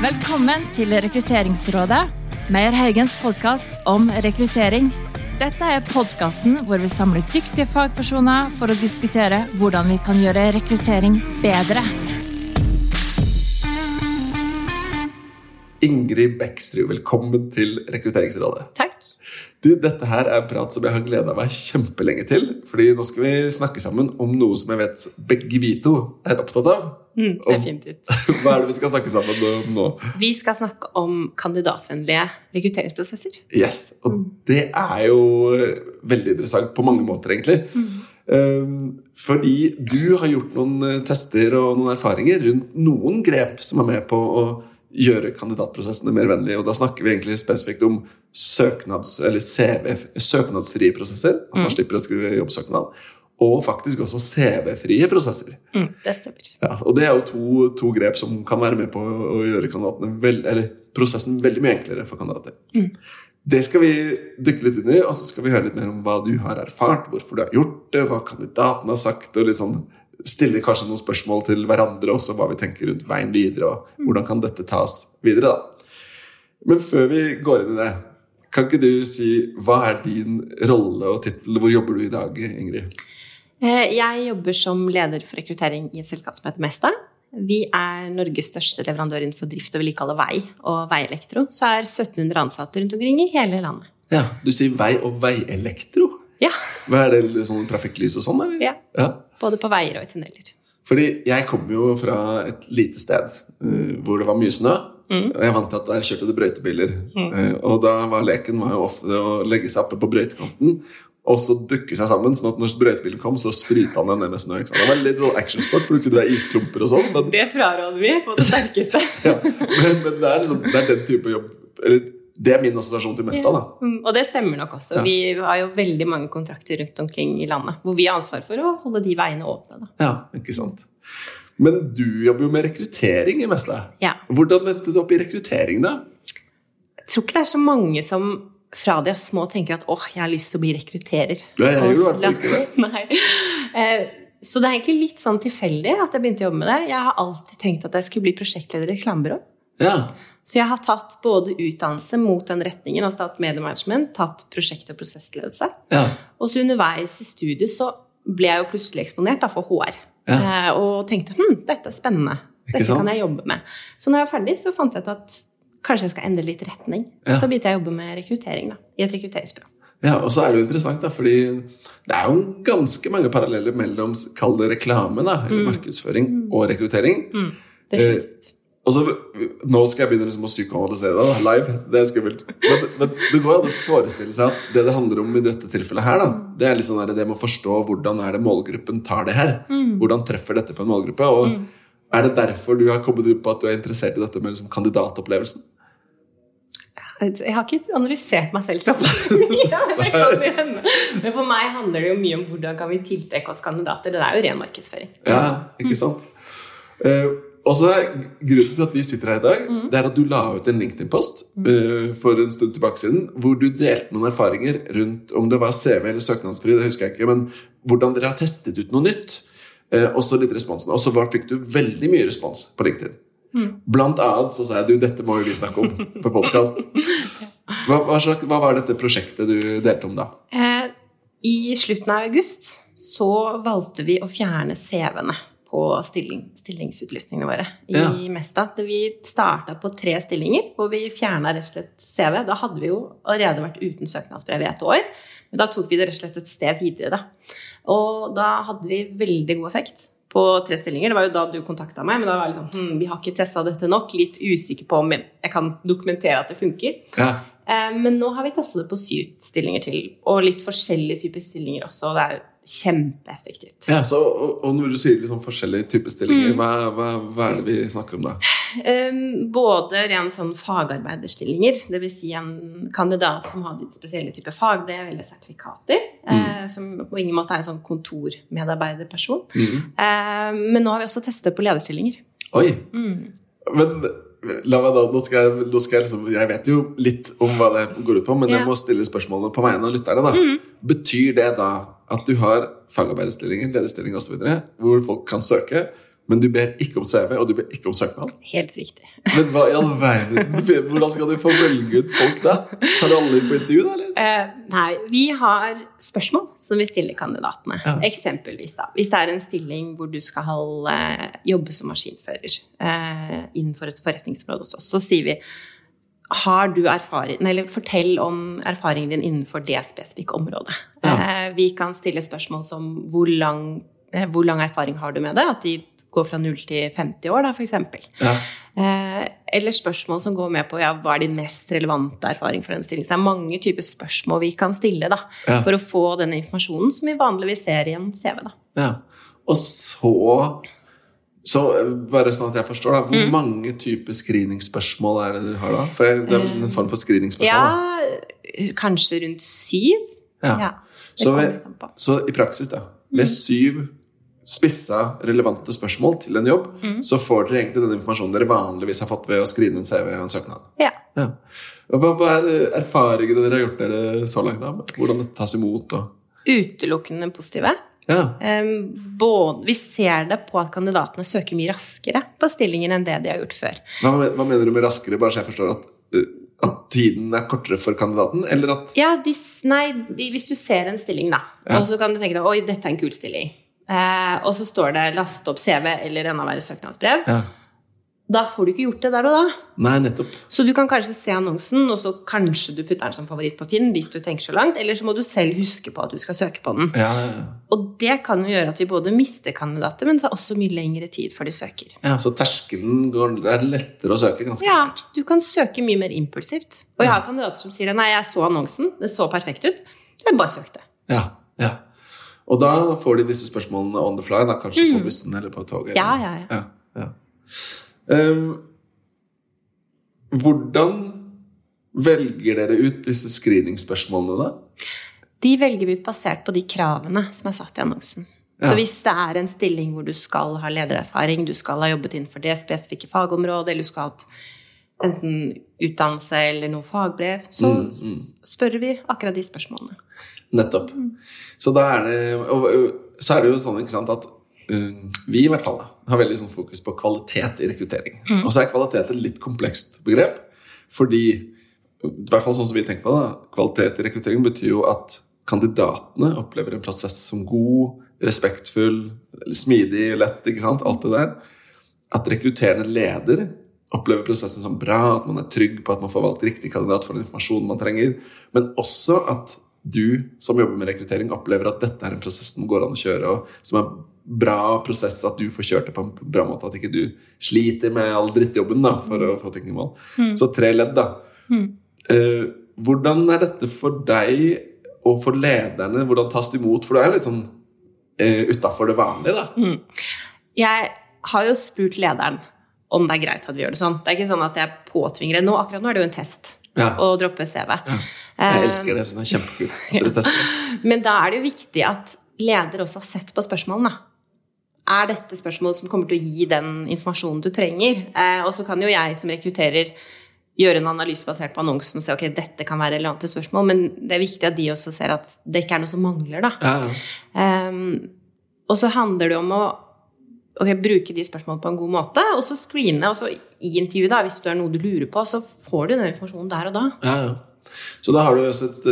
Velkommen til Rekrutteringsrådet, Meyer Haugens podkast om rekruttering. Dette er podkasten hvor vi samler dyktige fagpersoner for å diskutere hvordan vi kan gjøre rekruttering bedre. Ingrid Beksrud, velkommen til Rekrutteringsrådet. Takk. Du, dette her er prat som jeg har gleda meg kjempelenge til. fordi nå skal vi snakke sammen om noe som jeg vet begge vi to er opptatt av. Mm, ut. Hva er det vi skal snakke sammen om nå? Vi skal snakke om kandidatvennlige rekrutteringsprosesser. Yes, Og det er jo veldig interessant på mange måter, egentlig. Mm. fordi du har gjort noen eh, tester og noen erfaringer rundt noen grep som er med på å gjøre kandidatprosessene mer vennlige. Og da snakker vi egentlig spesifikt om søknads, eller CV, søknadsfrie prosesser. At man slipper å skrive jobbsøknad. Og faktisk også CV-frie prosesser. Mm, det stemmer. Ja, og det er jo to, to grep som kan være med på å gjøre veld, eller prosessen veldig mye enklere for kandidater. Det skal vi dykke litt inn i, og så skal vi høre litt mer om hva du har erfart, hvorfor du har gjort det, hva kandidaten har sagt, og litt sånn stille kanskje noen spørsmål til hverandre også, hva vi tenker rundt veien videre, og hvordan kan dette tas videre. da. Men før vi går inn i det, kan ikke du si hva er din rolle og tittel? Hvor jobber du i dag, Ingrid? Eh, Jeg jobber som leder for rekruttering i et selskap som heter Mesta. Vi er Norges største leverandør innenfor drift og vedlikehold av vei og veielektro. Så er 1700 ansatte rundt omkring i hele landet. Ja, Du sier vei og veielektro. Ja, Hva er det, sånn trafikklys og sånn? eller? ja. ja. Både på veier og i tunneler. Fordi jeg kommer jo fra et lite sted uh, hvor det var mye snø. Og jeg vant til at der kjørte det brøytebiler. Eh, og da var leken var jo ofte å legge seg oppe på brøytekanten og så dukke seg sammen, sånn at når brøytebilen kom, så spruta han den ned med snø. Det var litt sånn actionsport, for du kunne være isklumper og sånn. Men, Det fraråder vi på det sterkeste. ja, men, men det, er liksom, det er den type jobb eller, Det er min assosiasjon til Mesta. da. Mm, Og det stemmer nok også. Ja. Vi har jo veldig mange kontrakter rundt omkring i landet hvor vi har ansvar for å holde de veiene åpne. Da. Ja, ikke sant? Men du jobber jo med rekruttering i Mesta. Ja. Hvordan endte du opp i rekruttering, da? Jeg tror ikke det er så mange som fra de er små tenker at åh, jeg har lyst til å bli rekrutterer. Nei, jeg gjorde ikke det. Nei. Eh, Så det er egentlig litt sånn tilfeldig at jeg begynte å jobbe med det. Jeg har alltid tenkt at jeg skulle bli prosjektleder i reklamebyrå. Ja. Så jeg har tatt både utdannelse mot den retningen, altså tatt mediemanagement, tatt prosjekt- og prosessledelse. ja. Og så underveis i studiet så ble jeg jo plutselig eksponert da, for HR. Ja. Eh, og tenkte hm, dette er spennende. Dette kan jeg jobbe med. Så når jeg var ferdig, så fant jeg ut at kanskje jeg skal endre litt retning. Ja. Så begynte jeg å jobbe med rekruttering da, i et rekrutteringsbyrå. Ja, og så er det jo interessant, da, fordi det er jo ganske mange paralleller mellom kall det reklame, da, eller markedsføring, og rekruttering. Definitivt. Og så, Nå skal jeg begynne liksom å psykoanalysere det live. Det er skummelt. Men, men det går an å forestille seg at det det handler om i dette tilfellet her, da, det er litt sånn der, det med å forstå hvordan er det målgruppen tar det her. Hvordan treffer dette på en målgruppe. og Er det derfor du har kommet ut på at du er interessert i dette med liksom kandidatopplevelsen? Jeg har ikke analysert meg selv såpass mye. men det kan jo hende. Men for meg handler det jo mye om hvordan kan vi tiltrekke oss kandidater. Det er jo ren markedsføring. Ja, ikke sant? Mm. og så er Grunnen til at vi sitter her i dag, det er at du la ut en LinkedIn-post eh, for en stund tilbake siden, hvor du delte noen erfaringer rundt om det var CV eller søknadsfri, det husker jeg ikke, men hvordan dere har testet ut noe nytt. Og så litt responsen. Og så var- fikk du veldig mye respons på LinkedIn. Blant annet så sa jeg du, dette må jo vi snakke om på podkast. Hva, hva, hva var dette prosjektet du delte om da? Eh, I slutten av august så valgte vi å fjerne CV-ene på stilling, stillingsutlysningene våre i Ja. Mesta. Det Vi starta på tre stillinger hvor vi fjerna rett og slett CV. Da hadde vi jo allerede vært uten søknadsbrev i et år. Men da tok vi det rett og slett et sted videre. Da. Og da hadde vi veldig god effekt på tre stillinger. Det var jo da du kontakta meg, men da var jeg litt sånn hm, Vi har ikke testa dette nok. Litt usikker på om jeg kan dokumentere at det funker. Ja, Eh, Men nå har vi testa det på syv stillinger til, og litt forskjellige typer stillinger også. Og det er kjempeeffektivt. ja så, og, og når du sier sånn forskjellige typer stillinger, hva, hva, hva er det vi snakker om da? Um, både ren sånn fagarbeiderstillinger, dvs. Si en kandidat som har ditt spesielle type fagbrev eller sertifikater, eh, som på ingen måte er en sånn kontormedarbeiderperson. Eh, men nå har vi også testet på lederstillinger. Oi! Men la meg da, nå skal jeg, nå skal jeg liksom Jeg vet jo litt om hva det går ut på, men jeg må stille spørsmålene på vegne av lytterne. da. Betyr det da at du har fagarbeiderstillinger, lederstillinger osv., hvor folk kan søke, Men du ber ikke om CV, og du ber ikke om søknad. Helt riktig. Men hva i all verden? Hvordan skal du få velge ut folk da? Tar du alle inn på intervju, da? eller? Eh, nei, vi har spørsmål som vi stiller kandidatene. Ja. Eksempelvis da, hvis det er en stilling hvor du skal jobbe som maskinfører eh, innenfor et forretningsområde hos oss, så sier vi har du erfaring, eller Fortell om erfaringen din innenfor det spesifikke området. Ja. Eh, vi kan stille spørsmål som hvor lang, eh, hvor lang erfaring har du med det? At de går fra 0 til 50 år, da, f.eks. Ja. Eh, eller spørsmål som går med på ja, hva er din mest relevante erfaring for den stillingen. Så det er mange typer spørsmål vi kan stille da, Ja. for å få den informasjonen som vi vanligvis ser i en CV. Da. Ja. Og så så eh, bare sånn at jeg forstår, da. Hvor Mm. mange typer screeningspørsmål er det du har da? For det er en form for screeningspørsmål. Ja, kanskje rundt syv. Ja. Ja, Så, ved, så i praksis, da. Ved syv spissa, relevante spørsmål til en jobb, så får dere egentlig den informasjonen dere vanligvis har fått ved å skrive en CV og en søknad. Ja. Ja. Hva, hva er erfaringene dere har gjort dere så langt? da? Hvordan det tas imot? Og... Utelukkende positive. Ja. Um, både, vi ser det på at kandidatene søker mye raskere på stillingen enn det de har gjort før. Hva, hva mener du med raskere? Bare så jeg forstår at, uh, at tiden er kortere for kandidaten? Eller at Ja, de, nei, de, hvis du ser en stilling, da, Ja. og så kan du tenke deg oi, dette er en kul stilling, eh, og så står det 'last opp CV' eller enda verre søknadsbrev, Ja. Da får du ikke gjort det der og da. Nei, nettopp. Så du kan kanskje se annonsen, og så kanskje du putter den som favoritt på Finn hvis du tenker så langt, eller så må du selv huske på at du skal søke på den. Ja, ja, ja. Og det kan jo gjøre at vi både mister kandidater, men det tar også mye lengre tid før de søker. ja så terskelen går, er lettere å søke, ganske Ja, enkelt. du kan søke mye mer impulsivt. Og jeg har kandidater som sier det. Nei, jeg så annonsen, det så perfekt ut. Jeg bare søkte. Ja, ja. Og da får de disse spørsmålene on the fly, da, kanskje på bussen eller på toget. Mm. Ja, eller- ja, ja. ja, ja. Hvordan velger dere ut disse screeningspørsmålene, da? De velger vi ut basert på de kravene som er satt i annonsen. Ja. Så hvis det er en stilling hvor du skal ha ledererfaring, du skal ha jobbet innenfor det spesifikke fagområdet, eller du skal ha hatt enten utdannelse eller noe fagbrev, så Mm, spør vi akkurat de spørsmålene. Nettopp. Så da er det Så er det jo sånn sant, at vi i hvert fall da, har veldig sånn fokus på kvalitet i rekruttering. Og så er kvalitet et litt komplekst begrep. Fordi, i hvert fall sånn som vi tenker på det, kvalitet i rekruttering betyr jo at kandidatene opplever en prosess som god, respektfull, smidig, lett, ikke sant, alt det der. At rekrutterende leder opplever prosessen som bra, at man er trygg på at man får valgt riktig kandidat for den informasjonen man trenger, men også at du som jobber med rekruttering, opplever at dette er en prosess som går an å kjøre, og som er bra prosess at du får kjørt det på en bra måte, at ikke du sliter med all drittjobben da, for å få ting i mål. Så tre ledd, da. Eh, hvordan er dette for deg og for lederne? Hvordan tas det imot? For du er jo litt sånn uh, utafor det vanlige, da. Jeg har jo spurt lederen om det er greit at vi gjør det sånn. Det er ikke sånn at jeg påtvinger det nå. Akkurat nå er det jo en test Ja. å droppe CV. Jeg elsker det. Så det er kjempekult. ja. Men da er det jo viktig at leder også har sett på spørsmålene. Er dette spørsmål som kommer til å gi den informasjonen du trenger? Eh, og så kan jo jeg som rekrutterer gjøre en analyse basert på annonsen og se ok, dette kan være relevante spørsmål, men det er viktig at de også ser at det ikke er noe som mangler. da. Ja, ja. Ehm, og så handler det om å okay, bruke de spørsmålene på en god måte, og så screene. Og så i intervjuet, da, hvis det er noe du lurer på, så får du den informasjonen der og da. Ja, ja. Så da har du også et,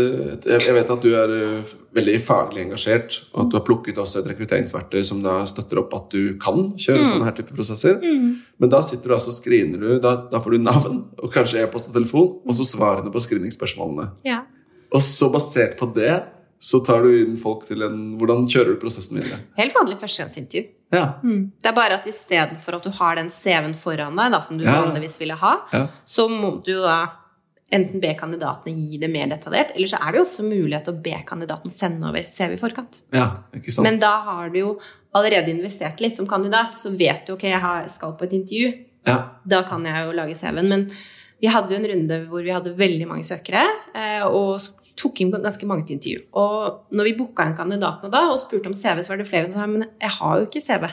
et Jeg vet at du er eh, veldig faglig engasjert, og at du har plukket også et rekrutteringsverktøy som da støtter opp at du kan kjøre sånne her type prosesser. Men da sitter du altså og screener du da, da får du navn og kanskje e-post og telefon, og så svarene på screeningspørsmålene. Ja. Og så basert på det så tar du inn folk til en Hvordan kjører du prosessen videre? Helt vanlig førstegangsintervju. Ja. Det er bare at istedenfor at du har den CV-en foran deg, da, som du Ja. vanligvis ville ha, Ja. så må du da enten be kandidatene gi det mer detaljert, eller så er det jo også mulighet til å be kandidaten sende over CV i forkant. ja ikke sant? Men da har du jo allerede investert litt som kandidat, så vet du ok, jeg skal på et intervju. ja. Da kan jeg jo lage CV-en. Men vi hadde jo en runde hvor vi hadde veldig mange søkere, eh, og tok inn ganske mange til intervju. Og når vi booka inn kandidatene da, og spurte om CV, så var det flere som sa men jeg har jo ikke CV.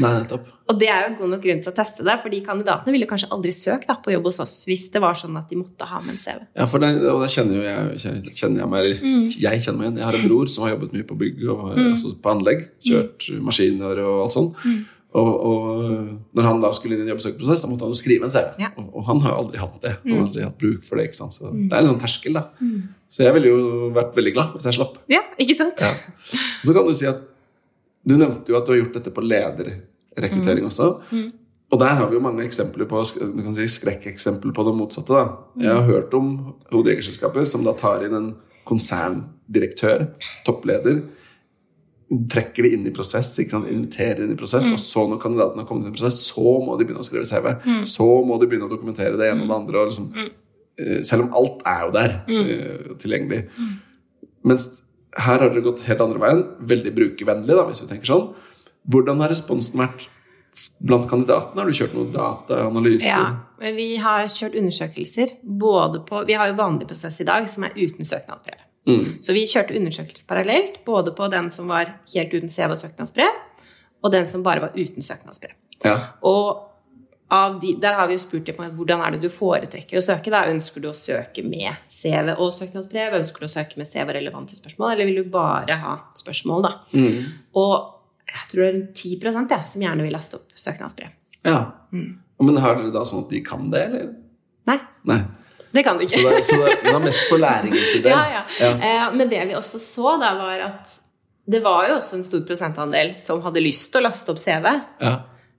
Nei, nettopp. Og det er jo god nok grunn til å teste det, fordi kandidatene ville kanskje aldri søkt da, på jobb hos oss hvis det var sånn at de måtte ha med en CV. Ja, for det, og det kjenner jo jeg, kjenner- jeg meg Mm. Jeg kjenner meg igjen. Jeg har en bror som har jobbet mye på bygg og altså på anlegg. Kjørt maskiner og alt sånt. Mm. Og, og når han da skulle inn i en jobbsøkerprosess, så måtte han jo skrive en CV. Ja. Og, og han har jo aldri hatt det. Han har aldri hatt bruk for det. ikke sant? Så det er en sånn terskel, da. Så jeg ville jo vært veldig glad hvis jeg slapp. Ja, ikke sant? Ja. Så kan du si at du nevnte jo at du har gjort dette på lederrekruttering også. Og der har vi jo mange eksempler på du kan si skrekkeksempler på det motsatte. da. Jeg har hørt om hodejegerselskaper som da tar inn en konserndirektør, toppleder, trekker det inn i prosess, inviterer inn i prosess, og så når kandidatene har kommet inn i prosess, så må de begynne å skrive CV. Så må de begynne å dokumentere det ene og det andre. Og liksom, eh, selv om alt er jo der eh, tilgjengelig. Mens her har dere gått helt andre veien, veldig brukervennlig, da, hvis vi tenker sånn. Hvordan har responsen vært blant kandidatene? Har du kjørt noen dataanalyser? Ja, vi har kjørt undersøkelser både på Vi har jo vanlig prosess i dag som er uten søknadsbrev. Mm. Så vi kjørte undersøkelser parallelt, både på den som var helt uten CV og søknadsbrev, og den som bare var uten søknadsbrev. Ja. Og de, der har vi jo spurt dem på hvordan er det du foretrekker å søke. Da ønsker du å søke med CV og søknadsbrev? Ønsker du å søke med CV og relevante spørsmål, eller vil du bare ha spørsmål? da? Mm. Og jeg tror det er rundt 10 ja, som gjerne vil laste opp søknadsbrev. ja. Mm. Men har dere da sånn at de kan det, eller? Nei, Nei. det kan de Så ikke. det, så det, det var mest for læringens del? Ja, ja. Ja. Eh, men det vi også så, da, var at det var jo også en stor prosentandel som hadde lyst til å laste opp CV, Ja.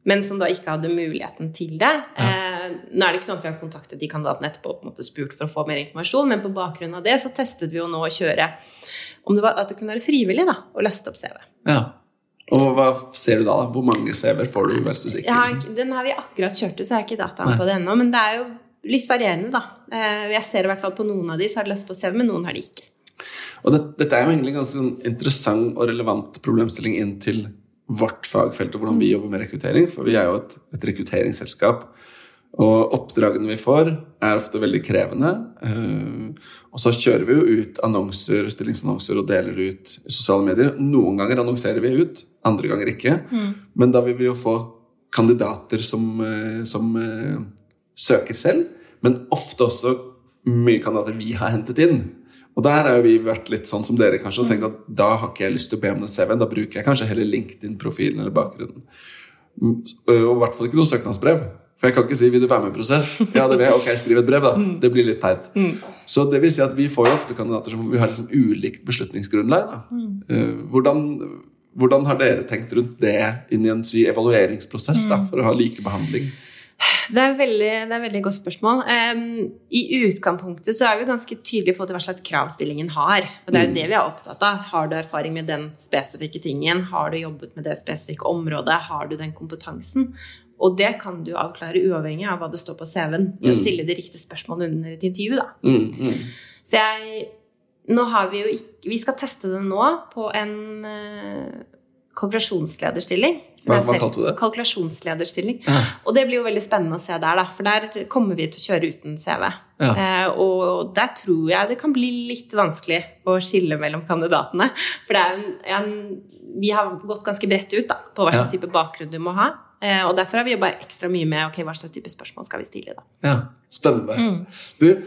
Men som da ikke hadde muligheten til det. Eh, nå er det ikke sånn at vi har kontaktet de kandidatene etterpå og på en måte spurt for å få mer informasjon, men på bakgrunn av det så testet vi jo nå å kjøre om det var, at det kunne være frivillig da, å laste opp CV. ja. Og hva ser du da? da? Hvor mange CV-er får du versus ikke? sikker, har, Liksom? ikke- den har vi akkurat kjørt ut, så jeg har ikke dataen Nei. på det ennå. Men det er jo litt varierende, da. Eh, Jeg ser i hvert fall på noen av de så har de lyst på CV, men noen har de ikke. Og det, dette er jo egentlig en ganske sånn interessant og relevant problemstilling inn til vårt fagfelt og hvordan vi jobber med rekruttering, for vi er jo et, et rekrutteringsselskap. Og oppdragene vi får, er ofte veldig krevende. Eh, og så kjører vi jo ut annonser, stillingsannonser og deler ut i sosiale medier. Noen ganger annonserer vi ut, andre ganger ikke. Men da vil vi jo få kandidater som, eh, som eh, søker selv, men ofte også mye kandidater vi har hentet inn. Og der har vi vært litt sånn som dere kanskje, og tenkt at da har ikke jeg lyst til å be om den CV-en, da bruker jeg kanskje heller LinkedIn-profilen eller bakgrunnen. Mm, Og i hvert fall ikke noe søknadsbrev. For jeg kan ikke si 'vil du være med i prosess'? Ja, det vil jeg. Ok, skriv et brev, da. Det blir litt teit. Så det vil si at vi får jo ofte kandidater som vi har liksom ulikt beslutningsgrunnlag. Da. Eh, Hvordan, hvordan har dere tenkt rundt det inn i en si, evalueringsprosess da, for å ha likebehandling? Det er veldig, det er veldig godt spørsmål. Um, I utgangspunktet så er vi ganske tydelige på hva slags krav stillingen har. Og det er jo det vi er opptatt av. Har du erfaring med den spesifikke tingen? Har du jobbet med det spesifikke området? Har du den kompetansen? Og det kan du avklare uavhengig av hva det står på CV-en, ved å stille de riktige spørsmålene under et intervju. da. Mm, mm. Så jeg Nå har vi jo ikke Vi skal teste det nå på en eh, kalkulasjonslederstilling. som Hva- hva kalte du det? Kalkulasjonslederstilling. Ja. Og det blir jo veldig spennende å se der, da, for der kommer vi til å kjøre uten CV. Ja. Eh, og der tror jeg det kan bli litt vanskelig å skille mellom kandidatene. For det en, en, vi har gått ganske bredt ut da, på hva slags Ja. type bakgrunn du må ha. Eh, og derfor har vi jobba ekstra mye med ok, hva slags type spørsmål skal vi stille. da. Ja, spennende. Du,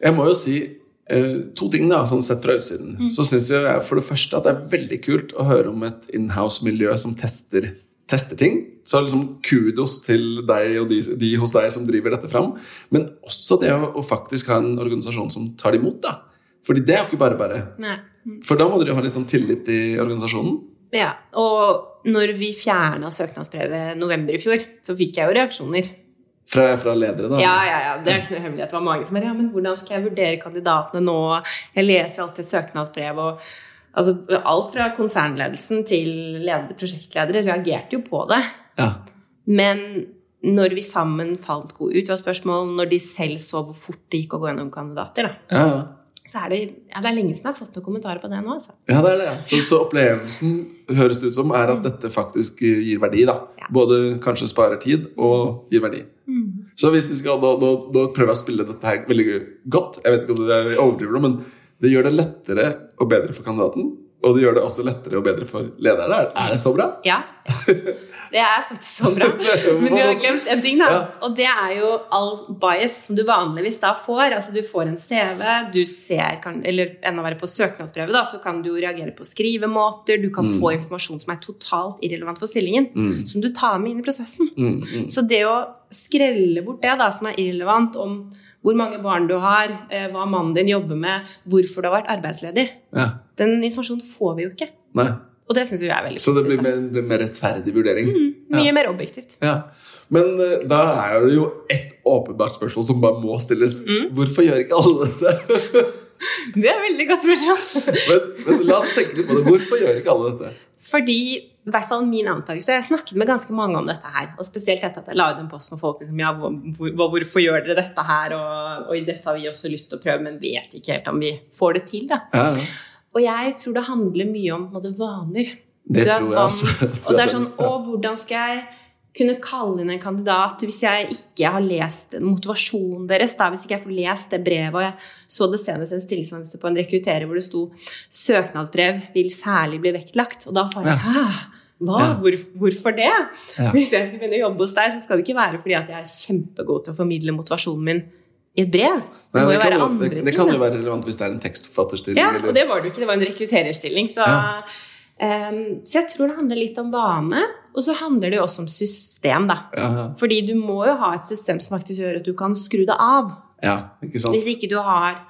jeg må jo si to ting da, sånn sett fra utsiden. Så syns jeg for det første at det er veldig kult å høre om et inhouse-miljø som tester, tester ting. Så liksom kudos til deg og de, de hos deg som driver dette fram. Men også det å, å faktisk ha en organisasjon som tar det imot. da. Fordi det er jo ikke bare bare. Nei. For da må dere ha litt sånn tillit i organisasjonen. Ja, og når vi fjerna søknadsbrevet november i fjor, så fikk jeg jo reaksjoner. Fra, fra ledere, da. Ja, ja, ja, det er ikke noe hemmelighet. Det var mange som er, ja, men hvordan skal jeg vurdere kandidatene nå? Jeg leser alltid søknadsbrev og altså, Alt fra konsernledelsen til ledere, prosjektledere reagerte jo på det. Ja. Men når vi sammen falt gode ut, var spørsmålet når de selv så hvor fort det gikk å gå gjennom kandidater, da, Ja, ja. Så er det, ja, det er lenge siden jeg har fått noen kommentarer på det nå. Altså. Ja, det er det. Så, så opplevelsen høres det ut som er at dette faktisk gir verdi. da. Ja. Både kanskje sparer tid og gir verdi. Så hvis vi skal nå, nå, nå prøve å spille dette her veldig godt Jeg vet ikke om det er overdriver, men det gjør det lettere og bedre for kandidaten og det gjør det også lettere og bedre for lederne. Er- Er det så bra? Ja. Det er faktisk så bra. Men du har glemt en ting, da. Og det er jo all bias som du vanligvis da får. Altså du får en CV, du ser kan, Eller enda verre på søknadsbrevet, da, så kan du reagere på skrivemåter. Du kan få informasjon som er totalt irrelevant for stillingen, som du tar med inn i prosessen. Mm, mm. Så det å skrelle bort det da, som er irrelevant om hvor mange barn du har, eh, hva mannen din jobber med, hvorfor du har vært arbeidsledig, Ja. den informasjonen får vi jo ikke. Nei. Og det syns jeg er veldig Så det blir en mer, mer rettferdig vurdering. Mye mer objektivt. Ja. Men uh, da er det jo ett åpenbart spørsmål som bare må stilles. Mm. Hvorfor gjør ikke alle dette? Det er veldig godt spørsmål. men, men la oss tenke litt på det. Hvorfor gjør ikke alle dette? Fordi, i hvert fall min antakelse, jeg snakket med ganske mange om dette her, og spesielt etter at jeg la ut en post med folk som ja, hvor, hvor, hvorfor gjør dere dette her, og, og dette har vi også lyst til å prøve, men vet ikke helt om vi får det til, da. Ja, ja. Og jeg tror det handler mye om måte, vaner. Det tror jeg også. Og det er sånn, å, hvordan skal jeg kunne kalle inn en kandidat hvis jeg ikke har lest motivasjonen deres? da, Hvis ikke jeg får lest det brevet, og jeg så det senest en stillingsannonse på en rekrutterer hvor det sto 'søknadsbrev vil særlig bli vektlagt'. Og da får jeg ja. Hva? Ja. Hvor, hvorfor det? Ja. Hvis jeg skal begynne å jobbe hos deg, så skal det ikke være fordi at jeg er kjempegod til å formidle motivasjonen min i et brev. Det Nei, det, kan være andre det, det kan jo være relevant hvis det er en tekstforfatterstilling. Ja, eller- og det var det jo ikke. Det var en rekruttererstilling. Så, Ja. um, så jeg tror det handler litt om vane. Og så handler det jo også om system, da. ja, ja. Fordi du må jo ha et system som faktisk gjør at du kan skru det av. ja, ikke sant? Hvis ikke du har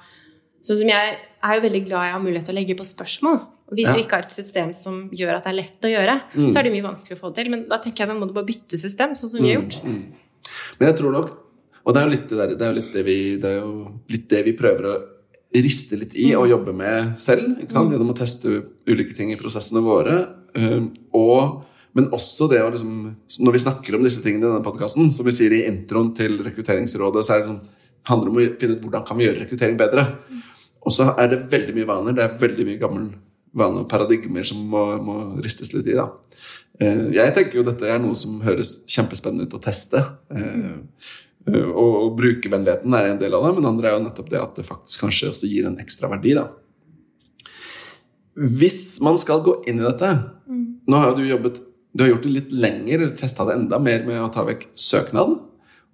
Sånn som jeg er jo veldig glad jeg har mulighet til å legge på spørsmål. Og hvis du ikke har et system som gjør at det er lett å gjøre, Mm. så er det mye vanskeligere å få det til. Men da tenker jeg da må du bare bytte system, sånn som vi har gjort. Mm. Men jeg tror nok Og det er jo litt det, der, det, er jo litt det, vi, det er jo litt det vi prøver å riste litt i og jobbe med selv. Sant? Gjennom å teste ulike ting i prosessene våre. Um, og, men også det å liksom Når vi snakker om disse tingene i denne podkasten, som vi sier i introen til Rekrutteringsrådet, så det sånn, handler det om å finne ut hvordan kan vi gjøre rekruttering bedre. Og så er det veldig mye vaner. Det er veldig mye gammel vane og paradigmer som må, må ristes litt i. da. Eh, Jeg tenker jo dette er noe som høres kjempespennende ut å teste. Eh, Og, og brukervennligheten er en del av det, men andre er jo nettopp det at det faktisk kanskje også gir en ekstra verdi. da. Hvis man skal gå inn i dette Nå har jo du jobbet Du har gjort det litt lenger, eller testa det enda mer med å ta vekk søknad.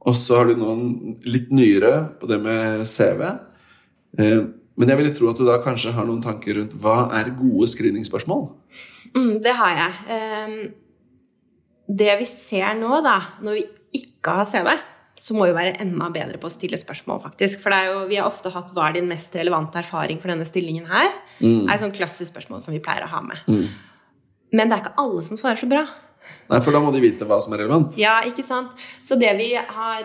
Og så har du noen litt nyere på det med CV. Eh, Men jeg ville tro at du da kanskje har noen tanker rundt hva er gode screeningspørsmål? Mm, det har jeg. Um, det vi ser nå, da, når vi ikke har CV, så må vi være enda bedre på å stille spørsmål, faktisk. For det er jo, vi har ofte hatt 'hva er din mest relevante erfaring for denne stillingen her?' Mm. er et sånt klassisk spørsmål som vi pleier å ha med. Mm. Men det er ikke alle som svarer så bra. Nei, for da må de vite hva som er relevant. Ja, ikke sant? Så det vi har,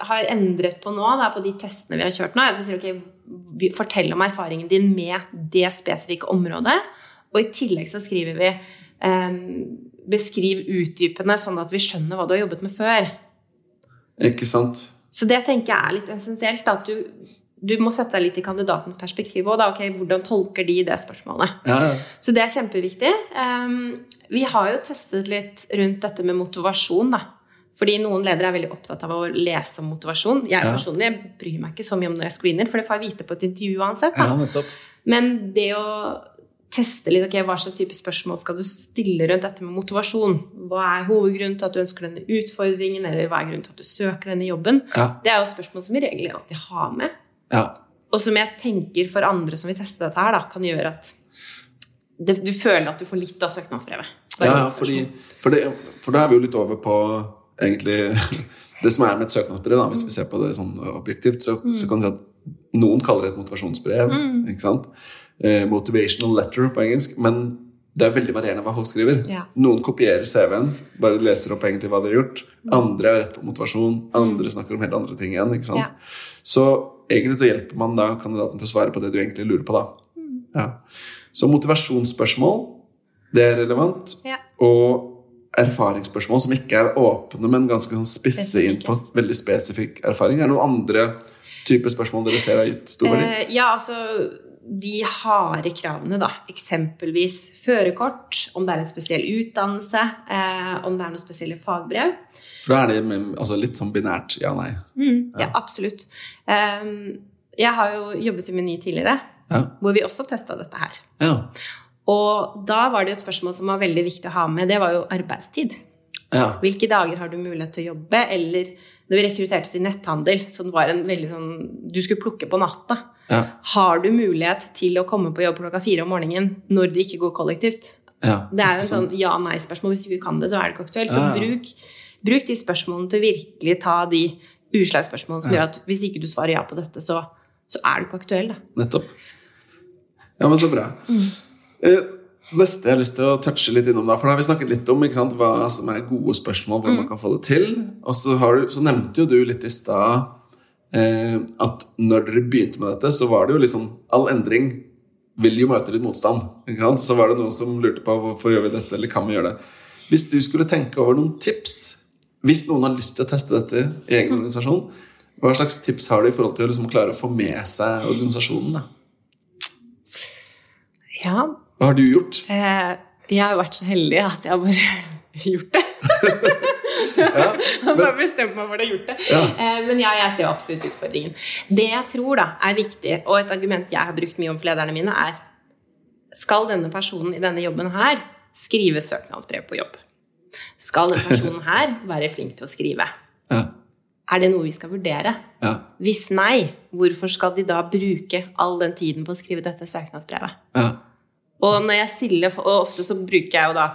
har endret på nå, da, på de testene vi har kjørt nå, er at vi sier ok, fortell om erfaringen din med det spesifikke området. Og i tillegg så skriver vi eh, beskriv utdypende, sånn at vi skjønner hva du har jobbet med før. Ikke sant? Så det tenker jeg er litt essensielt. At du, du må sette deg litt i kandidatens perspektiv òg. Okay, hvordan tolker de det spørsmålet? Ja, ja. Så det er kjempeviktig. Um, vi har jo testet litt rundt dette med motivasjon, da. Fordi noen ledere er veldig opptatt av å lese om motivasjon. Jeg Ja. personlig jeg bryr meg ikke så mye om når jeg screener, for det får jeg vite på et intervju uansett. Men det å teste litt okay, hva slags type spørsmål skal du stille rundt dette med motivasjon? Hva er hovedgrunnen til at du ønsker denne utfordringen, eller hva er grunnen til at du søker denne jobben? Ja, Det er jo spørsmål som vi regel alltid har med. ja. Og som jeg tenker for andre som vil teste dette her, da, kan gjøre at det, du føler at du får litt av søknadsbrevet. Ja, ja fordi, for, det, for da er vi jo litt over på egentlig det som er med et søknadsbrev. Da, hvis vi ser på det sånn objektivt, så, så kan du si at noen kaller det et motivasjonsbrev. ikke sant? Eh, motivational letter på engelsk. Men det er veldig varierende hva folk skriver. Ja. Noen kopierer CV-en, bare leser opp egentlig hva de har gjort. Andre er rett på motivasjon, andre snakker om helt andre ting igjen. ikke sant? Ja. Så egentlig så hjelper man da kandidaten til å svare på det du egentlig lurer på. da. Ja. Så motivasjonsspørsmål, det er relevant. Og erfaringsspørsmål som ikke er åpne, men ganske sånn spisse inn på veldig spesifikk erfaring. Er det noen andre typer spørsmål dere ser har gitt stor verdi? Eh, ja, altså de harde kravene, da. Eksempelvis førerkort, om det er en spesiell utdannelse, eh, om det er noen spesielle fagbrev. For da er det med, altså litt sånn binært ja-nei. Ja, absolutt. Um, jeg har jo jobbet i Meny tidligere, Ja. hvor vi også testa dette her. ja. Og da var det et spørsmål som var veldig viktig å ha med. Det var jo arbeidstid. Ja. Hvilke dager har du mulighet til å jobbe? Eller når vi rekrutterte til netthandel, det var en veldig sånn Du skulle plukke på natta. Ja. Har du mulighet til å komme på jobb klokka fire om morgenen når det ikke går kollektivt? ja. Det er jo en sånn ja-nei-spørsmål. Hvis du ikke kan det, så er det ikke aktuelt. Så bruk, bruk de spørsmålene til å virkelig ta de utslagsspørsmålene som gjør at hvis ikke du svarer ja på dette, så, så er du ikke aktuell. Da. Nettopp. Ja, men så bra. Eh, neste jeg har lyst til å touche litt innom, da, for da har vi snakket litt om sant, hva som er gode spørsmål, hvordan man kan få det til. Og så, har du, så nevnte jo du litt i stad eh, at når dere begynte med dette, så var det jo liksom All endring vil jo møte litt motstand. Så var det noen som lurte på hvorfor gjør vi dette, eller kan vi gjøre det. Hvis du skulle tenke over noen tips Hvis noen har lyst til å teste dette i egen organisasjon, hva slags tips har du i forhold til å liksom klare å få med seg organisasjonen? da? Ja, Hva har du gjort? eh, jeg har vært så heldig at jeg har bare gjort det. Ja, har bare bestemt meg for å ha gjort det. Ja. Eh, Men ja, jeg ser absolutt utfordringen. Det jeg tror da er viktig, og et argument jeg har brukt mye om for lederne mine, er skal denne personen i denne jobben her skrive søknadsbrev på jobb? Skal denne personen her være flink til å skrive? ja, Er det noe vi skal vurdere? ja, Hvis nei, hvorfor skal de da bruke all den tiden på å skrive dette søknadsbrevet? ja, Og når jeg stiller, og ofte så bruker jeg jo da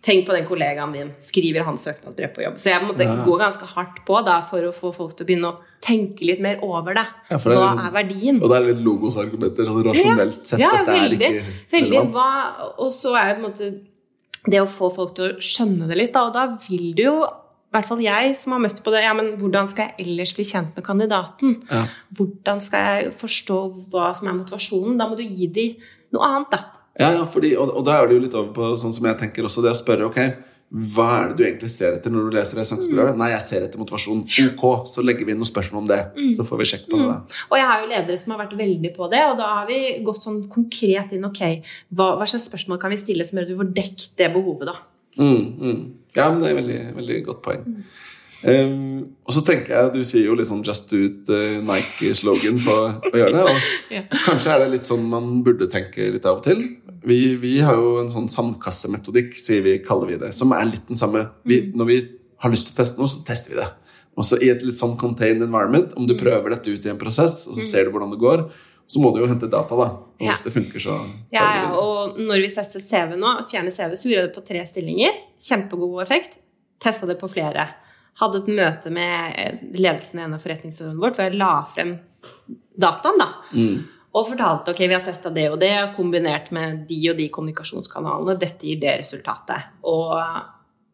Tenk på den kollegaen din. Skriver han søknadsbrev på jobb? Så jeg måtte Ja. gå ganske hardt på da for å få folk til å begynne å tenke litt mer over det. Ja, det er Hva liksom- er verdien? Og det er litt logosargumenter sånn rasjonelt sett Ja, er veldig, ikke veldig. Hva, og så er på en måte det å få folk til å skjønne det litt, da, og da vil du jo i hvert fall jeg som har møtt på det, ja, men hvordan skal jeg ellers bli kjent med kandidaten? Ja. Hvordan skal jeg forstå hva som er motivasjonen? Da må du gi dem noe annet, da. Ja, ja fordi, og, og da er det jo litt over på sånn som jeg tenker også, det å spørre ok, hva er det du egentlig ser etter når du leser det Mm. Nei, jeg ser etter motivasjon. Ok, så legger vi inn noen spørsmål om det. Så får vi sjekke på det. Og jeg har jo ledere som har vært veldig på det, og da har vi gått sånn konkret inn. Ok, hva, hva slags spørsmål kan vi stille som gjør at du får dekket det behovet, da? Mm, mm. Ja, men det er et veldig, veldig godt poeng. Um, og så tenker jeg, Du sier jo litt sånn Just do it eh, Nike-slogan på å gjøre det. Og Ja. Kanskje er det litt sånn man burde tenke litt av og til. Vi, vi har jo en sånn sandkassemetodikk, sier vi, kaller vi det, som er litt den samme. Vi, når vi har lyst til å teste noe, så tester vi det. Også i et litt sånn contained environment. Om du prøver dette ut i en prosess, og så ser du hvordan det går, så må du jo hente data. da. Og Ja. hvis det funker, så Ja, ja, og når vi testet CV nå, fjerne CV, så gjorde jeg det på tre stillinger. Kjempegod effekt. Testa det på flere. Hadde et møte med eh, ledelsen i en av forretningsområdene vårt hvor jeg la frem dataen, da. Mm. Og fortalte ok, vi har testa det og det, kombinert med de og de kommunikasjonskanalene. Dette gir det resultatet. Og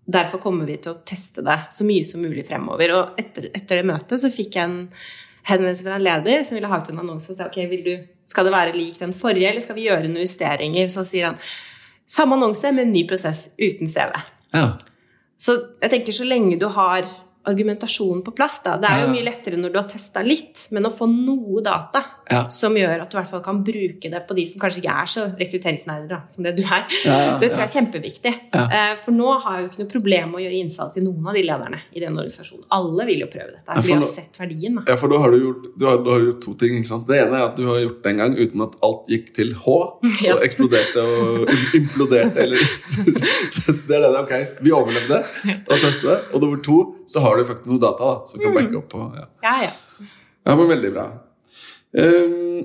derfor kommer vi til å teste det så mye som mulig fremover. Og etter, etter det møtet så fikk jeg en henvendelse fra en leder som ville ha ut en annonse og sa ok, vil du, skal det være lik den forrige, eller skal vi gjøre noen justeringer? Så sier han samme annonse, men ny prosess uten CV. Ja. Så jeg tenker så lenge du har argumentasjonen på plass, da. Det er jo mye lettere når du har testa litt, men å få noe data Ja. som gjør at du i hvert fall kan bruke det på de som kanskje ikke er så rekrutteringsnerder som det du er. Ja, ja, det tror jeg er kjempeviktig. Eh, For nå har jeg jo ikke noe problem med å gjøre innsalg til noen av de lederne i den organisasjonen. Alle vil jo prøve dette, Ja, for for de har nå- sett verdien. Da. Ja, for da har du gjort, du har, du har gjort to ting. Det ene er at du har gjort det en gang uten at alt gikk til H og eksploderte og imploderte. Eller, det er det, ok, Vi overlevde å testet det. Og nummer to, så har du faktisk noe data da, som kan backe opp. på, ja. Ja, ja. ja, men veldig bra. Ehm,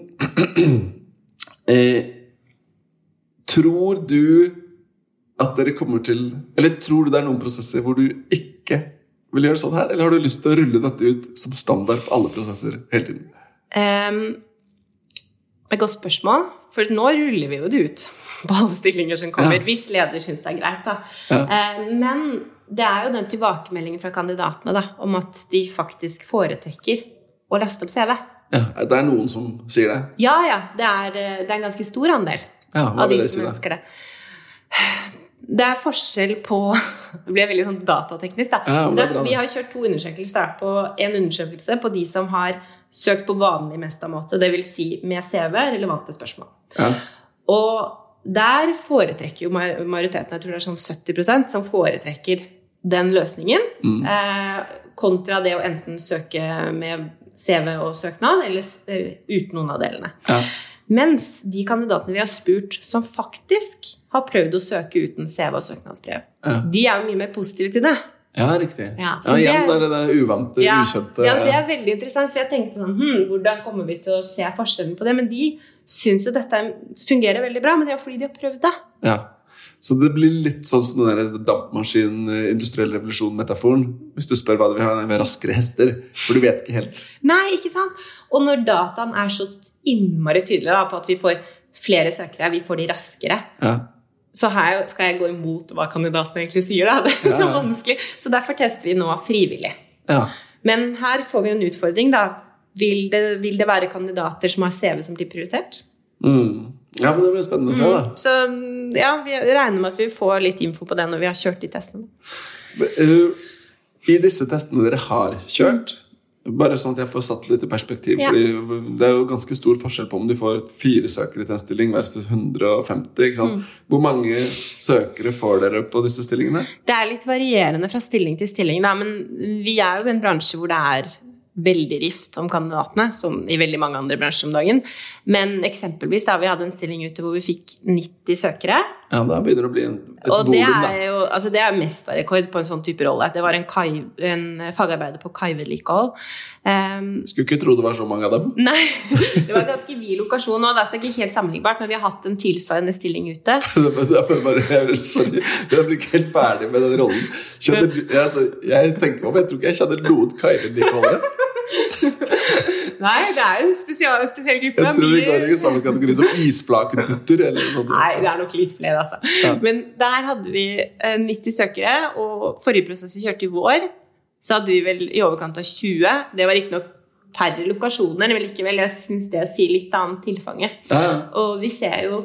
eh, tror du at dere kommer til Eller tror du det er noen prosesser hvor du ikke vil gjøre sånn her? Eller har du lyst til å rulle dette ut som standard på alle prosesser hele tiden? Um, et godt spørsmål. For nå ruller vi jo det ut på alle stillinger som kommer. Ja. Hvis leder syns det er greit, da. Ja. Uh, men det er jo den tilbakemeldingen fra kandidatene da, om at de faktisk foretrekker å laste opp CV. Ja, Det er noen som sier det? Ja, ja. Det er, eh, det er en ganske stor andel Ja, av de som si, ønsker det. Det er forskjell på Det blir veldig sånn datateknisk, da. Ja, det er bra, det. vi har kjørt to undersøkelser. Da, på en undersøkelse på de som har søkt på vanlig Mesta-måte, dvs. Si med CV, relevante spørsmål. Ja. Og der foretrekker jo majoriteten, jeg tror det er sånn 70% som foretrekker den løsningen, Mm. eh, kontra det å enten søke med CV og søknad, eller eh, uten noen av delene. Ja. Mens de kandidatene vi har spurt som faktisk har prøvd å søke uten CV og søknadsbrev, Ja. de er jo mye mer positive til det. Ja, riktig. Ja, Ja, det- igjen det er det uvante, Ja, ukjente ja, det er veldig interessant, for jeg tenkte sånn, hm, hvordan kommer vi til å se forskjellen på det? Men de syns jo dette fungerer veldig bra, men det er jo fordi de har prøvd det. Ja. Så det blir litt sånn som den der dampmaskin, industriell revolusjon-metaforen. Hvis du spør hva det vil ha, vi har raskere hester. For du vet ikke helt. Nei, ikke sant? Og når dataen er så innmari tydelig da, på at vi får flere søkere, vi får de raskere, Ja. så her skal jeg gå imot hva kandidatene egentlig sier. Da. Det er så ja. vanskelig. Så derfor tester vi nå frivillig. ja. Men her får vi en utfordring, da. Vil det, vil det være kandidater som har CV som blir prioritert? Mm. ja, men det blir spennende å se, da. Så ja, vi regner med at vi får litt info på det når vi har kjørt de testene. Eh, I disse testene dere har kjørt, bare sånn at jeg får satt litt i perspektiv Ja. fordi Det er jo ganske stor forskjell på om du får fire søkere til en stilling versus 150. ikke sant? Hvor mange søkere får dere på disse stillingene? Det er litt varierende fra stilling til stilling, da, men vi er jo i en bransje hvor det er veldig rift om kandidatene, som i veldig mange andre bransjer om dagen. Men eksempelvis da vi hadde en stilling ute hvor vi fikk 90 søkere. Ja, Da begynner det å bli en, et Og det volum, da. er jo altså det er mesterrekord på en sånn type rolle. Det var en, kai, en fagarbeider på kaivedlikehold. Um, Skulle ikke tro det var så mange av dem. nei, det var en ganske vid lokasjon nå. Det er ikke helt sammenlignbart, men vi har hatt en tilsvarende stilling ute. Derfor bare, jeg, sorry, jeg blir ikke helt ferdig med den rollen. Kjenner, jeg, altså, jeg tenker meg om, jeg tror ikke jeg kjenner noen kaivedlikeholdere. Nei, det er en spesial, spesiell gruppe. Jeg tror de går i samme kategori som sånt. Nei, det er nok litt flere, altså. Ja. Men der hadde vi eh, 90 søkere, og forrige prosess vi kjørte i vår, så hadde vi vel i overkant av 20. Det var riktignok færre lokasjoner, men likevel, jeg syns det sier litt annet tilfanget. Ja. Og vi ser jo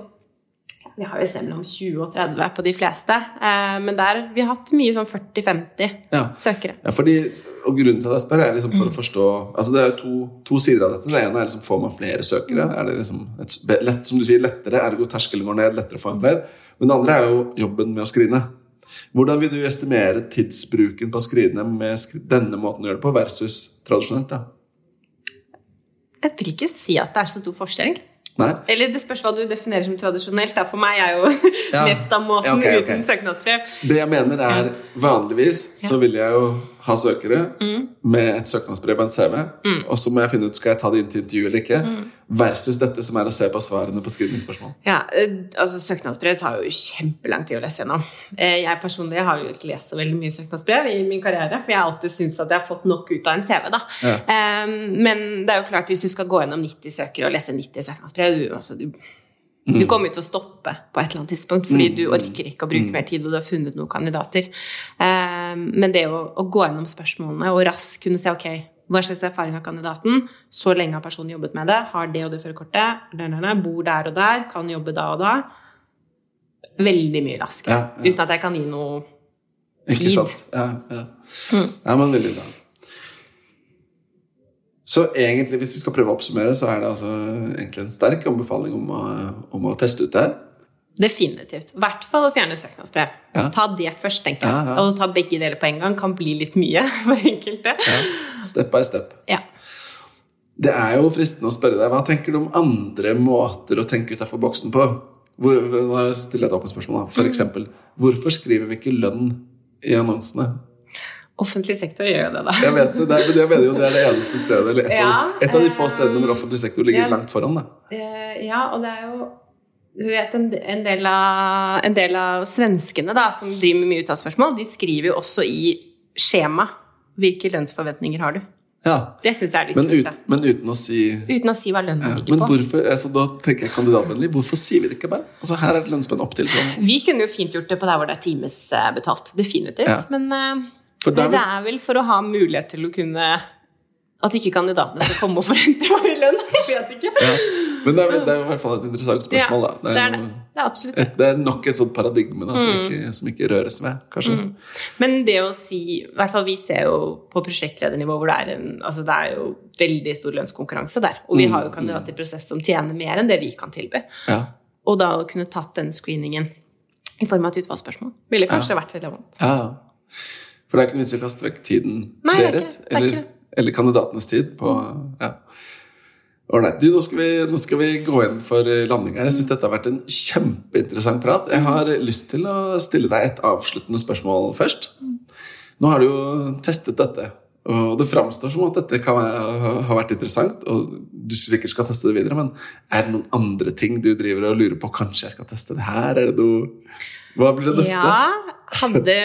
Vi har jo sett mellom 20 og 30 på de fleste, eh, men der vi har hatt mye sånn 40-50 Ja. søkere. Ja, fordi, og Grunnen til at jeg spør, er liksom Mm. for å forstå altså Det er jo to, to sider av dette. Det ene er liksom får man flere søkere. Er det liksom et, lett, som du sier, lettere, ergo terskelen går ned, lettere å få en flere. Men det andre er jo jobben med å skrine. Hvordan vil du estimere tidsbruken på å skrine med skri denne måten å gjøre det på versus tradisjonelt? da? Jeg vil ikke si at det er så stor forskjell. Nei? Eller det spørs hva du definerer som tradisjonelt. Da. For meg er jo Ja. av måten Ja, okay, okay. uten søknadsbrev. Det jeg mener er Vanligvis så vil jeg jo ha søkere med et søknadsbrev og en CV, og så må jeg finne ut skal jeg ta det inn til intervju eller ikke, versus dette som er å se på svarene på skrivningsspørsmål. Ja, eh, altså Søknadsbrev tar jo kjempelang tid å lese gjennom. Eh, Jeg personlig har jo ikke lest så veldig mye søknadsbrev i min karriere, for jeg har alltid syntes at jeg har fått nok ut av en CV. da. Ja. Eh, Men det er jo klart, hvis du skal gå gjennom 90 søkere og lese 90 søknadsbrev du, altså, du, Mm. du kommer jo til å stoppe på et eller annet tidspunkt, fordi du orker ikke å bruke mer tid, og du har funnet noen kandidater. Eh, Men det å, å gå gjennom spørsmålene og raskt kunne se ok, hva slags erfaring har kandidaten, så lenge har personen jobbet med det, har det og det førerkortet, bor der og der, kan jobbe da og da. Veldig mye raskere. Ja, ja. Uten at jeg kan gi noe Ikke sant? Ja, ja. ja, men veldig bra. Så egentlig, hvis vi skal prøve å oppsummere, så er det altså egentlig en sterk anbefaling om å, om å teste ut det her. Definitivt. I hvert fall å fjerne søknadsbrev. Ja. Ta det først, tenker jeg. Ja, ja. Og å ta begge deler på en gang kan bli litt mye for enkelte. Ja. Step by step. Ja. Det er jo fristende å spørre deg, hva tenker du om andre måter å tenke utafor boksen på? Hvor, nå stiller jeg et åpent spørsmål. For Mm. eksempel, hvorfor skriver vi ikke lønn i annonsene? Offentlig sektor gjør jo det, da. Jeg vet det, det er, men jeg mener jo det er det eneste stedet, eller et, Ja, av, et av de få eh, stedene hvor offentlig sektor ligger langt foran. da. Eh, Ja, og det er jo du vet, en, en, del av, en del av svenskene da, som driver med mye uttaksspørsmål, de skriver jo også i skjema hvilke lønnsforventninger har du. Ja. Det syns jeg er litt Men, ut, men uten å si Uten å si hva lønnen ja. ligger Men på. hvorfor, altså, da tenker jeg kandidatvennlig, hvorfor sier vi det ikke bare? Altså Her er et lønnsspenn opp til sånn. Vi kunne jo fint gjort det på der hvor det er timesbetalt. Definitivt. Ja. Men uh, det er vel for å ha mulighet til å kunne At ikke kandidatene skal komme og forhente hva i lønn. Jeg vet ikke. ja. Men det er, det er i hvert fall et interessant spørsmål. da. det er det. noe- Det er absolutt et, det er nok et sånt paradigme da, som, Mm. ikke, som ikke røres ved, kanskje. Men det å si I hvert fall vi ser jo på prosjektledernivå hvor det er en Altså det er jo veldig stor lønnskonkurranse der. Og vi Mm, har jo kandidater i prosess som tjener mer enn det vi kan tilby. Ja. Og da å kunne tatt den screeningen i form av et utvalgsspørsmål ville kanskje vært relevant. ja. For det er ikke noe vits i å kaste vekk tiden Nei, er deres, ikke- er eller. Eller kandidatenes tid på ja. Ålreit. Nå nå skal vi gå inn for landing her. Jeg syns dette har vært en kjempeinteressant prat. Jeg har lyst til å stille deg et avsluttende spørsmål først. Nå har du jo testet dette, og det framstår som at dette kan ha vært interessant. Og du sikkert skal teste det videre, men er det noen andre ting du driver og lurer på? Kanskje jeg skal teste det her? Er det noe Hva blir det neste? Ja, hadde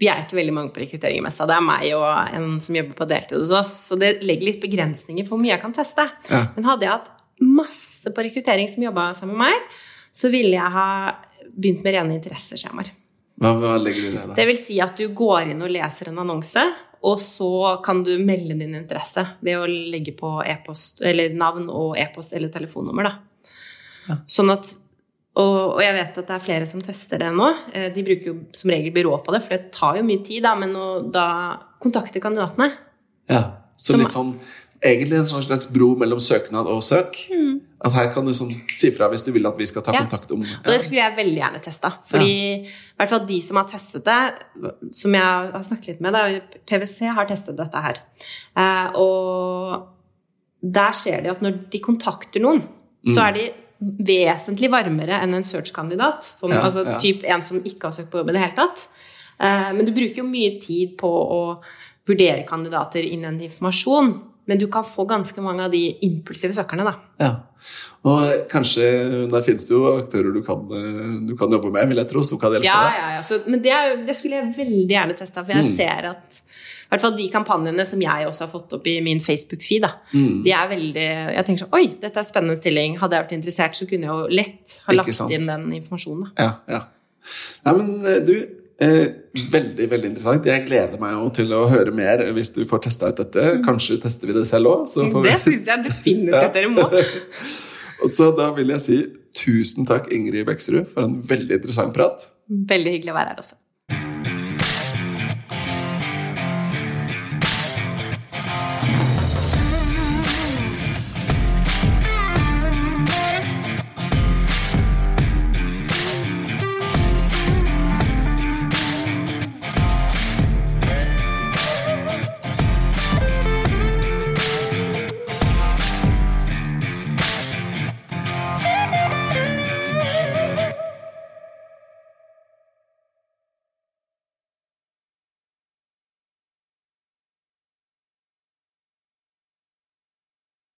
vi er ikke veldig mange på rekruttering i Mesta. Det er meg og en som jobber på deltid hos oss. Så det legger litt begrensninger for hvor mye jeg kan teste. Ja. Men hadde jeg hatt masse på rekruttering som jobba sammen med meg, så ville jeg ha begynt med rene interesseskjemaer. Hva, hva legger du i det, da? Det vil si at du går inn og leser en annonse, og så kan du melde din interesse ved å legge på e-post, eller navn og e-post eller telefonnummer. Da. Ja. Sånn at og, jeg vet at det er flere som tester det nå. Eh, De bruker jo som regel byrå på det, for det tar jo mye tid, da, men å da kontakte kandidatene Ja, så litt sånn Egentlig en sånn slags bro mellom søknad og søk. At her kan du sånn si fra hvis du vil at vi skal ta Mm. Ja. kontakt om Og det skulle jeg veldig gjerne testa. Fordi i hvert fall de som har testet det, som jeg har snakket litt med, er PwC har testet dette her. Eh, og der ser de at når de kontakter noen, så Mm. er de vesentlig varmere enn en search-kandidat. Sånn, Ja, altså ja. typ en som ikke har søkt på jobb i det hele tatt. Eh, men du bruker jo mye tid på å vurdere kandidater, innen informasjon. Men du kan få ganske mange av de impulsive søkerne, da. Ja. Og kanskje Der finnes det jo aktører du kan, du kan jobbe med, vil jeg tro, som kan hjelpe Ja, deg. ja, ja. Så, men det, det skulle jeg veldig gjerne testa, for jeg ser at hvert fall de kampanjene som jeg også har fått opp i min Facebook-feed, da, Mm. de er veldig Jeg tenker sånn Oi, dette er spennende stilling. Hadde jeg vært interessert, så kunne jeg jo lett ha lagt inn den informasjonen. Da. Ja, ja. Nei, men eh, du, eh, veldig, veldig interessant. Jeg gleder meg jo til å høre mer hvis du får testa ut dette. Kanskje tester vi det selv òg? Mm. Det syns jeg definitivt dere må. Og så da vil jeg si tusen takk, Ingrid Beksrud, for en veldig interessant prat. Veldig hyggelig å være her også.